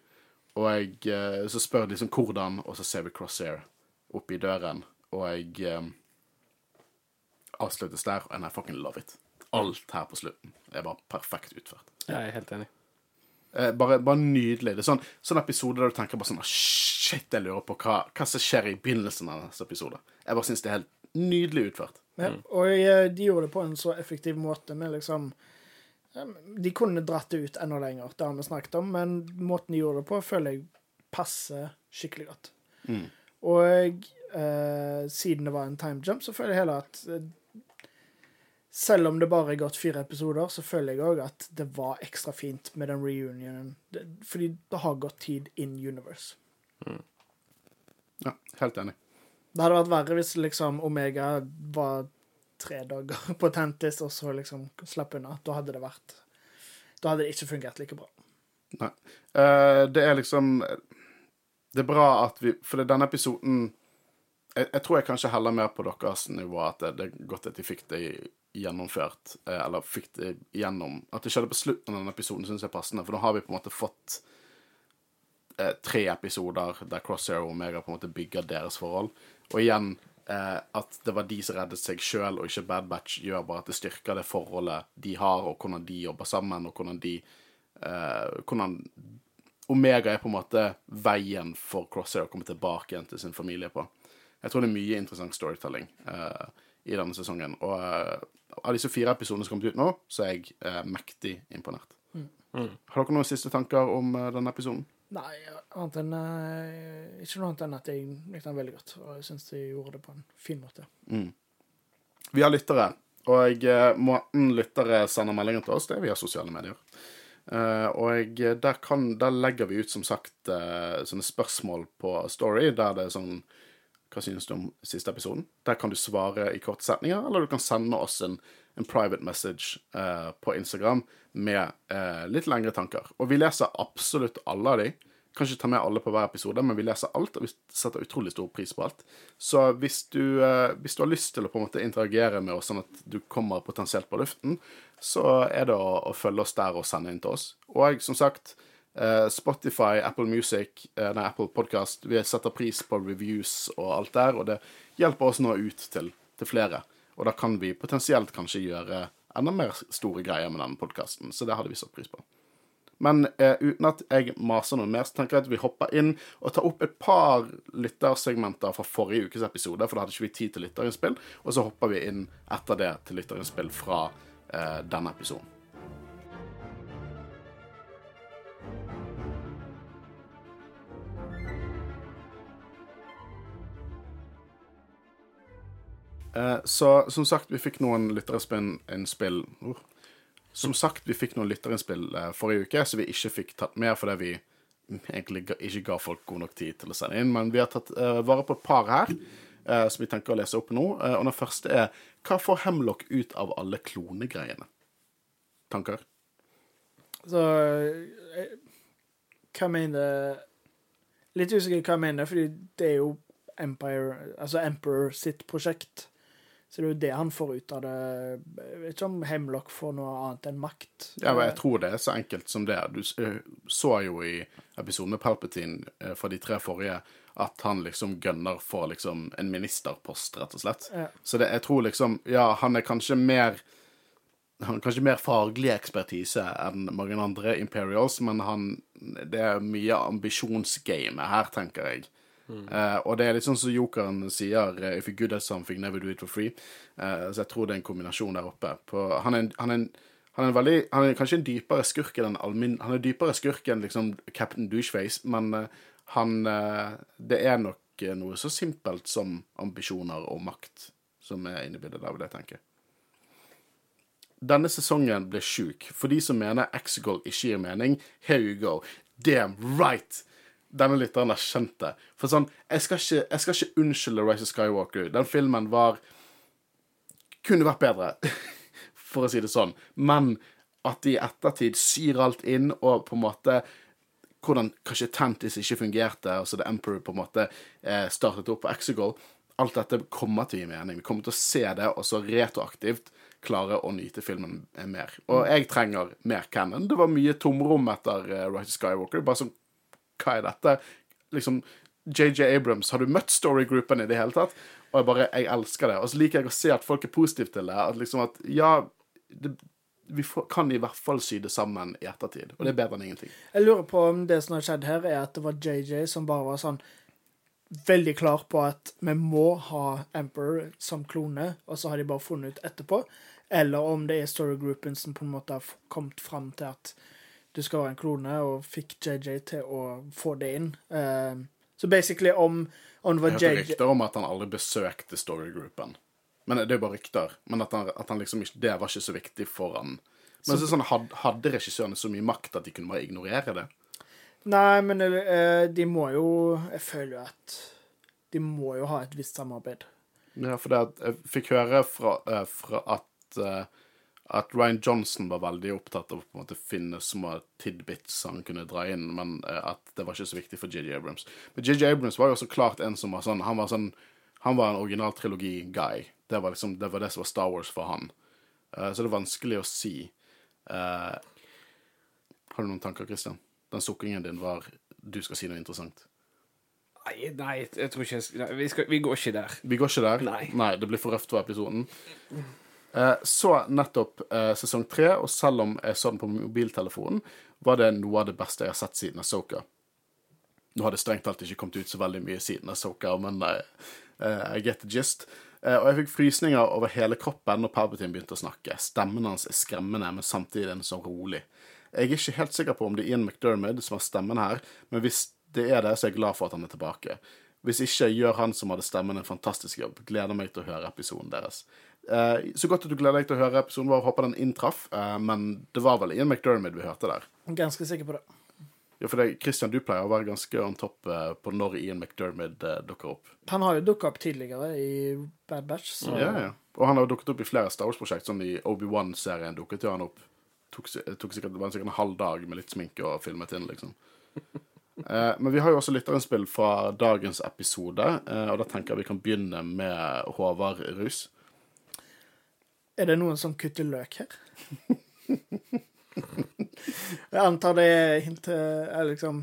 Og jeg, uh, så spør liksom hvordan, og så ser vi Crosshair oppi døren, og jeg uh, avsluttes der, and I fucking love it. Alt her på slutten er bare perfekt utført. Jeg er helt enig. Eh, bare, bare nydelig. Det er sånn, sånn episode der du tenker bare sånn «Å, Shit, jeg lurer på hva, hva som skjer i begynnelsen av neste episode. Jeg bare syns det er helt nydelig utført. Ja, og eh, de gjorde det på en så effektiv måte med liksom De kunne dratt det ut enda lenger, det har vi snakket om, men måten de gjorde det på, føler jeg passer skikkelig godt. Og eh, siden det var en time jump, så føler jeg heller at eh, selv om det bare er gått fire episoder, så føler jeg òg at det var ekstra fint med den reunionen. Det, fordi det har gått tid in universe. Ja, helt enig. Det hadde vært verre hvis liksom Omega var tre dager *laughs* på Tentis og så liksom slapp unna. Da hadde det vært Da hadde det ikke fungert like bra. Nei. Uh, det er liksom Det er bra at vi For denne episoden jeg, jeg tror jeg kanskje heller mer på deres nivå at det, er godt at de fikk det gjennomført. eh, Eller fikk det gjennom At det skjedde på slutten av denne episoden, syns jeg er passende. For nå har vi på en måte fått eh, tre episoder der Crosshair og Omega på en måte bygger deres forhold. Og igjen eh, at det var de som reddet seg sjøl, og ikke Bad Batch, gjør bare at det styrker det forholdet de har, og hvordan de jobber sammen, og hvordan de eh, Hvordan Omega er på en måte veien for Crosshair å komme tilbake igjen til sin familie på. Jeg tror det er mye interessant storytelling uh, i denne sesongen. Og uh, av disse fire episodene som har kommet ut nå, så er jeg uh, mektig imponert. Har dere noen siste tanker om denne episoden? Nei, annet enn Ikke noe annet enn at jeg likte den veldig godt. Og jeg syns de gjorde det på en fin måte. Vi har lyttere, og måten lyttere sender meldinger til oss, det er via sosiale medier. Uh, og jeg- der, kan, der legger vi ut, som sagt, uh, sånne spørsmål på Story, der det er sånn Hva synes du om siste episoden? Der kan du svare i korte setninger, eller du kan sende oss en, en private message eh, på Instagram med eh, litt lengre tanker. Og vi leser absolutt alle av de. Kan ikke ta med alle på hver episode, men vi leser alt, og vi setter utrolig stor pris på alt. Så hvis du, eh, hvis du har lyst til å på en måte interagere med oss, sånn at du kommer potensielt på luften, så er det å, å følge oss der og sende inn til oss. Og som sagt, Spotify, Apple Music, eh, nei, Apple Podcast, vi setter pris på reviews og alt der, og det hjelper oss nå ut til, til flere. Og da kan vi potensielt kanskje gjøre enda mer store greier med denne podkasten, så det hadde vi satt pris på. Men eh, uten at jeg maser noe mer, så tenker jeg at vi hopper inn og tar opp et par lyttersegmenter fra forrige ukes episode, for da hadde ikke vi tid til lytterinnspill. Og så hopper vi inn etter det til lytterinnspill fra eh, denne episoden. Så som sagt, vi fikk noen lytterinnspill uh. Som sagt, vi fikk noen lytterinnspill uh, forrige uke, så vi ikke fikk tatt med fordi vi egentlig ikke ga folk god nok tid til å sende inn. Men vi har tatt uh, vare på et par her, eh, som vi tenker å lese opp nå. Eh, og den første er Hva får Hemlock ut av alle klonegreiene? Tanker? Så eh, Hva mener Litt usikker hva jeg mener, fordi det er jo Empire, altså Emperor sitt prosjekt. Så det er jo det han får ut av det. Jeg vet ikke om Hemlock får noe annet enn makt. Ja, men jeg tror det er så enkelt som det. Du eh, så jo i episoden med Palpatine eh, fra de tre forrige at han liksom gønner for liksom en ministerpost, rett og slett. Ja. Så det, jeg tror liksom Ja, han er kanskje mer han har kanskje mer faglig ekspertise enn mange andre Imperials, men han, det er mye ambisjonsgame her, tenker jeg. Eh, og det er litt sånn som jokeren sier eh, If you're good at something, never do it for free. Uh, så jeg tror det er en kombinasjon der oppe. På, han, er en, han, er han er en veldig Han er kanskje en dypere skurk enn en Han er dypere skurk enn liksom Captain Doucheface, men uh, han Det er nok noe så simpelt som ambisjoner og makt som er inne i bildet der, vil jeg tenke. Denne sesongen ble sjuk. For de som mener Exegol ikke gir mening, here you go. Damn right! Denne lytteren det. For sånn, jeg skal ikke, jeg skal ikke unnskylde Rise of Skywalker. Den filmen var Kunne vært bedre, *laughs* for å si det sånn. Men at de i ettertid syr alt inn og på en måte hvordan kanskje Tantis ikke fungerte, og så The Emperor på en måte eh, startet opp på Exegol. Alt dette kommer til å gi mening. Vi kommer til å se det, og så retroaktivt klare å nyte filmen mer. Og jeg trenger mer canon. Det var mye tomrom etter uh, Rise of Skywalker. Bare sånn Hva er dette? Liksom JJ Abrams, har du møtt storygroupen i det hele tatt? Og jeg bare, jeg elsker det. Og så liker jeg å se at folk er positive til det. At liksom at, ja, det, vi får, kan i hvert fall sy det sammen i ettertid. Og det er bedre enn ingenting. Jeg lurer på om det som har skjedd her, er at det var JJ som bare var sånn veldig klar på at vi må ha Emperor som klone, og så har de bare funnet ut etterpå. Eller om det er storygroupen som på en måte har kommet fram til at du skal være en klone, og fikk JJ til å få det inn. Uh, så basically om, om det var Jeg hørte rykter om at han aldri besøkte storygroupen. Men det er jo bare rykter. Men at han, at han liksom ikke, det var ikke så viktig for han. Men så, sånn, hadde regissørene så mye makt at de kunne bare ignorere det? Nei, men eh, de må jo Jeg føler jo at de må jo ha et visst samarbeid. Ja, for det at jeg fikk høre fra, eh, fra at at Ryan Johnson var veldig opptatt av å på en måte finne små tidbits han kunne dra inn, men eh, at det var ikke så viktig for JJ Abrams. Men JJ Abrams var jo også klart en som var sånn Han var sånn Han var en originaltrilogi-guy. Det var liksom Det var det som var Star Wars for han. Uh, så det er vanskelig å si. Uh, har du noen tanker, Christian? Den sukkingen din var Du skal si noe interessant. Nei, nei, jeg tror ikke jeg nei, vi, skal, vi går ikke der. Vi går ikke der. Nei. det blir for røft for episoden. Eh, så nettopp eh, sesong tre, og selv om jeg så den på mobiltelefonen, var det noe av det beste jeg har sett siden Asoka. Nå har det strengt tatt ikke kommet ut så veldig mye siden Asoka, men nei, eh, I get the gist. Og jeg fikk frysninger over hele kroppen når Palpatine begynte å snakke. Stemmen hans er skremmende, men samtidig er den så rolig. Jeg er ikke helt sikker på om det er Ian McDermid som har stemmen her, men hvis det er det, så er jeg glad for at han er tilbake. Hvis ikke, gjør han som hadde stemmen en fantastisk jobb. Gleder meg til å høre episoden deres. Eh, så godt at du gleder deg til å høre episoden vår. Håper den inntraff. Eh, men det var vel Ian McDermid vi hørte der. Ganske sikker på det. Ja, for det, Christian, du pleier å være ganske on top eh, på når Ian McDermid dukker opp. Han har jo dukka opp tidligere i Bad Batch, så Ja, ja. Og han har dukket opp i flere Star Wars-prosjekt. Sånn i Obi-Wan-serien dukket jo han opp. Tok, tok sikkert, det var sikkert en halv dag med litt sminke og filmet inn, liksom. *laughs* Eh, men vi har jo også lytterinnspill fra dagens episode, eh, og da tenker jeg vi kan begynne med Håvard Rus. Er det noen som kutter løk her. *laughs* jeg antar det er hint til liksom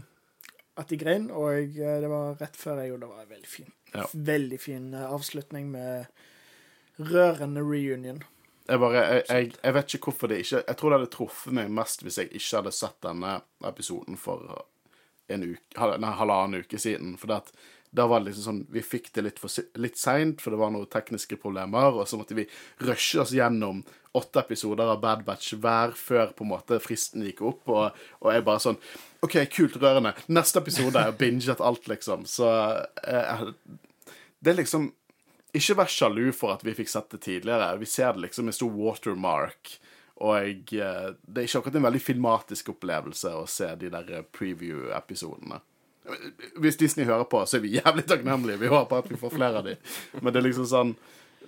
at de grein, og det var rett før jeg gjorde det. var veldig fin. Ja. Veldig fin eh, avslutning med rørende reunion. Jeg bare, jeg, jeg, jeg vet ikke hvorfor det ikke Jeg tror det hadde truffet meg mest hvis jeg ikke hadde sett denne episoden for en uke, nei, halvannen uke siden. For det at, da var det liksom sånn Vi fikk det litt, for, litt seint, for det var noen tekniske problemer, og så måtte vi rushe oss gjennom åtte episoder av Bad Batch hver før på en måte fristen gikk opp, og, og jeg bare sånn OK, kult, rørende. Neste episode. Jeg binget alt, liksom. Så eh, det er liksom ikke vær sjalu for at vi fikk sett det tidligere. Vi ser det liksom med stor watermark. Og jeg, eh, det er ikke akkurat en veldig filmatisk opplevelse å se de der preview-episodene. Hvis Disney hører på, så er vi jævlig takknemlige. Vi håper at vi får flere av de. Men det er liksom sånn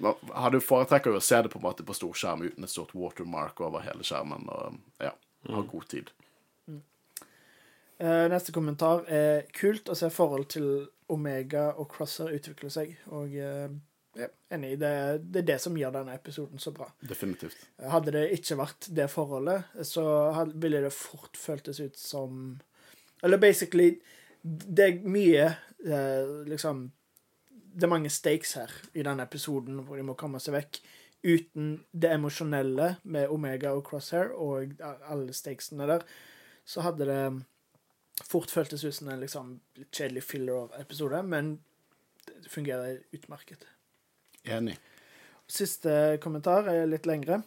man hadde jo foretrekker jo å se det på en måte på storskjerm uten et stort watermark over hele skjermen. Og ja, ha god tid. Eh, neste kommentar er kult å se forhold til Omega og Crosser utvikle seg. Og uh, ja, enig. Det, det er det som gjør denne episoden så bra. Definitivt. Hadde det ikke vært det forholdet, så ville det fort føltes ut som Eller basically Det er mye eh, liksom Det er mange stakes her i denne episoden hvor de må komme seg vekk. Uten det emosjonelle med Omega og Crosshair og alle stakesene der, så hadde det fort føltes ut som en liksom litt kjedelig filler-episode, men det fungerer utmerket. Enig. Siste kommentar er litt lengre.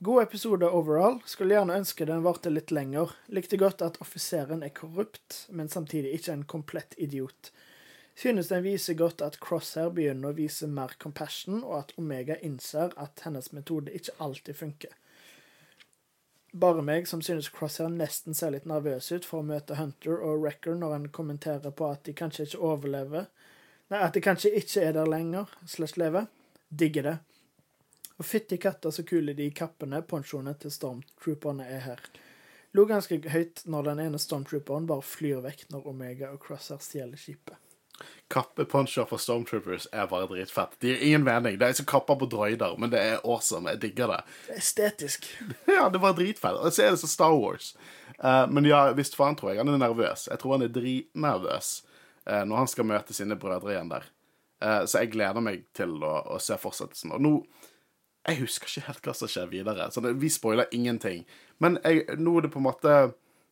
God episode overall. Skulle gjerne ønske den varte litt lenger. Likte godt at offiseren er korrupt, men samtidig ikke en komplett idiot. Synes den viser godt at Crosshair begynner å vise mer compassion, og at Omega innser at hennes metode ikke alltid funker. Bare meg som synes Crosshair nesten ser litt nervøs ut for å møte Hunter og Wrecker når han kommenterer på at de kanskje ikke overlever. Nei, at de kanskje ikke er der lenger, slash lever. Digger det. Og fytti katta så kule de kappene, ponchoene til stormtrooperne er her. Lo ganske høyt når den ene stormtrooperen bare flyr vekk når Omega og Crosser stjeler skipet. Kappeponcher for Stormtroopers er bare dritfett. De gir ingen mening. Det er som kapper på droider, men det er awesome. Jeg digger det. Det er estetisk. *laughs* Ja, det var dritfett. Og så er det så Star Wars. Uh, men ja, visst faen tror jeg han er nervøs. Jeg tror han er dritnervøs uh, når han skal møte sine brødre igjen der. Uh, så jeg gleder meg til å, å se fortsettelsen. Og nå Jeg husker ikke helt hva som skjer videre, så det, vi spoiler ingenting. Men jeg, nå er det på en måte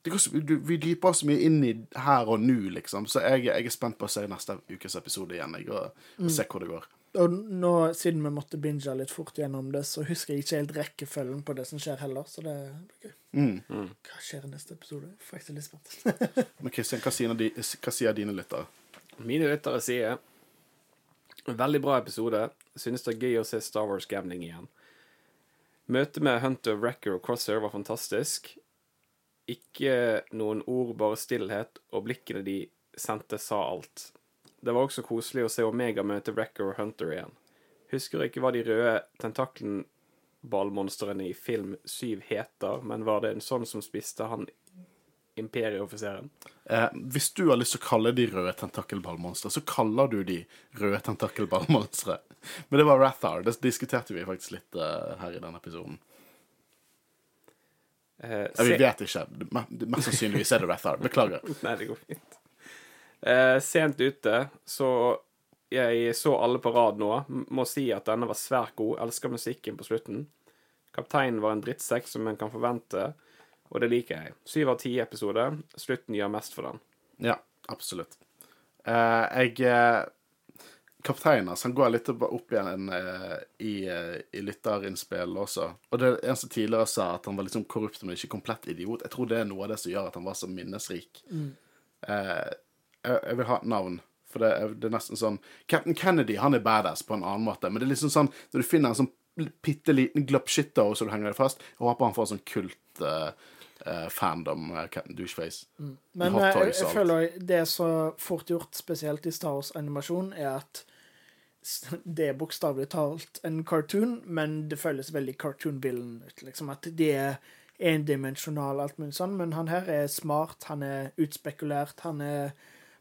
det går så, Vi dyper oss mye inn i her og nå, liksom. Så jeg, jeg er spent på å se neste ukes episode igjen jeg, og, og se hvor det går. Og nå, siden vi måtte binge litt fort gjennom det, så husker jeg ikke helt rekkefølgen på det som skjer heller, så det blir gøy. Mm. Hva skjer i neste episode? Faktisk litt spent. Men Kristian, hva, hva sier dine lyttere? Mine lyttere sier veldig bra episode. Synes det er gøy å se Star Wars Gambling igjen. Møtet med Hunter, Wrecker og Crosshair var fantastisk. Ikke noen ord, bare stillhet, og blikkene de sendte, sa alt. Det var også koselig å se Omega møte Wrecker og Hunter igjen. Husker ikke hva de røde tentakelballmonstrene i film 7 heter, men var det en sånn som spiste han imperieoffiseren? Eh, hvis du har lyst til å kalle de røde tentakelballmonstre, så kaller du de røde tentakelballmonstre. *laughs* Men det var Rathar. Det diskuterte vi faktisk litt eh, her i denne episoden. Eh, Ja, vi vet ikke. Me- Mest sannsynligvis er det Rathar. Beklager. *laughs* Nei, det går fint. Eh, sent ute, så jeg så alle på rad nå. Må si at denne var svært god. Elsker musikken på slutten. Kapteinen var en drittsekk som en kan forvente, og det liker jeg. Syv av ti episoder. Slutten gjør mest for den. Ja, absolutt. Uh, jeg uh, Kapteinen altså, han går litt opp igjen uh, i, uh, i lytterinnspill også. Og det er en som tidligere sa at han var liksom korrupt, men ikke komplett idiot. Jeg tror det er noe av det som gjør at han var så minnesrik. Eh, jeg, jeg vil ha et navn. For det det er nesten sånn Captain Kennedy han er badass på en annen måte, men det er liksom sånn når du finner en sånn bitte liten gløppshitter så du henger deg fast, jeg håper han får en sånn kult uh, uh, fandom, eh, Captain Doucheface. Men Hot eh, jeg, jeg føler det er så fort gjort, spesielt i Star Wars-animasjon, er at det er bokstavelig talt en cartoon, men det føles veldig cartoon-billen ut. Liksom at de er endimensjonale, alt mulig sånn, men han her er smart, han er utspekulert, han er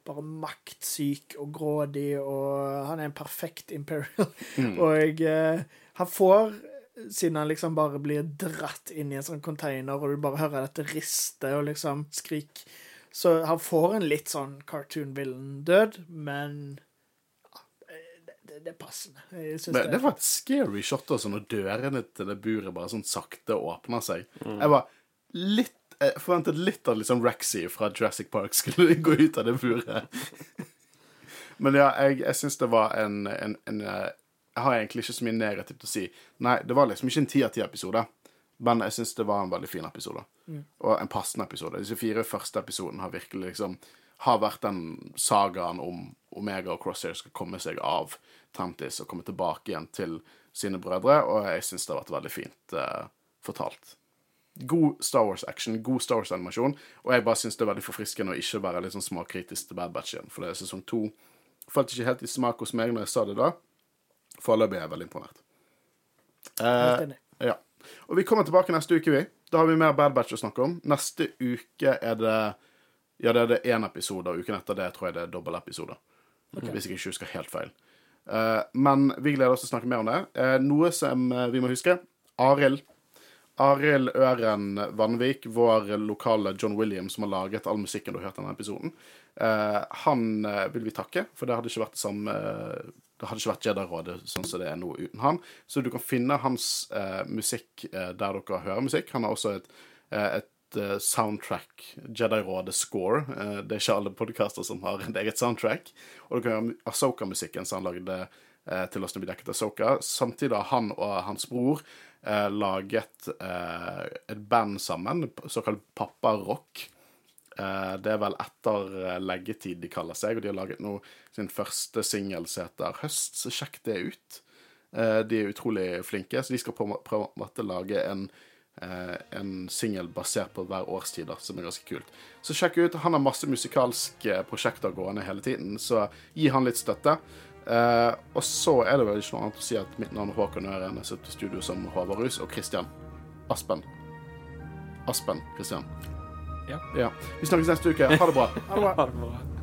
bare maktsyk og grådig, og han er en perfekt imperial. *laughs* Og eh, han får siden han liksom bare blir dratt inn i en sånn container, og du bare hører dette riste og liksom skrik. Så han får en litt sånn cartoon villain-død, men ja, det, det, det er passende. Jeg synes Men det var et scary shot også, når dørene til det buret bare sånn sakte åpner seg. Mm. Jeg var litt Jeg forventet litt av liksom Rexy fra Jurassic Park skulle *laughs* gå ut av det buret. *laughs* Men ja, jeg, jeg syns det var en, en, en eh, Jeg har egentlig ikke så mye negativt å si. Nei, det var liksom ikke en ti av ti episode, men jeg syns det var en veldig fin episode. Og en passende episode. Disse fire første episodene har virkelig liksom har vært den sagaen om Omega og Crosshair skal komme seg av Tantis og komme tilbake igjen til sine brødre, og jeg syns det har vært veldig fint eh, fortalt. God Star Wars-action, god Star Wars-animasjon, og jeg bare syns det er veldig forfriskende å ikke være litt sånn småkritisk til Bad Batch igjen, for det er sesong to. Falt ikke helt i smak hos meg når jeg sa det da. Foreløpig er jeg veldig imponert. Eh, ja. Og vi kommer tilbake neste uke, vi. Da har vi mer Bad Batch å snakke om. Neste uke er det Ja, det er det én episode, og uken etter det tror jeg det er dobbeltepisode. Hvis jeg ikke husker helt feil. Eh, men vi gleder oss til å snakke mer om det. Eh, noe som eh, vi må huske Arild. Arild Øren Vanvik, vår lokale John Williams som har laget all musikken du har hørt i denne episoden. Eh, han eh, vil vi takke, for det hadde ikke vært det samme Det hadde ikke vært Jedi-rådet sånn som det er nå uten han. Så du kan finne hans eh, musikk eh, der dere hører musikk. Han har også et, eh, et eh, soundtrack, Jedi-rådet score. Eh, det er ikke alle podkaster som har et eget soundtrack. Og du kan høre Asoka-musikken som han lagde til oss når vi dekket Asoka. Samtidig har han og hans bror laget et band sammen, såkalt Pappa Rock. Eh, det er vel etter eh, leggetid de kaller seg, og de har laget nå sin første singel som heter Høst, så sjekk det ut. Eh, de er utrolig flinke, så de skal på en måte lage en, en singel basert på hver årstid, som er ganske kult. Så sjekk ut. Han har masse musikalske prosjekter gående hele tiden, så gi han litt støtte. Og så er det vel ikke noe annet å si at mitt navn er Håkon Øren. Jeg sitter i studio som Håvard Rus og Christian Aspen. Aspen Kristian. Ja. ja. Vi snakkes neste uke. Ha det bra. *laughs* Ha det bra. Ha det bra.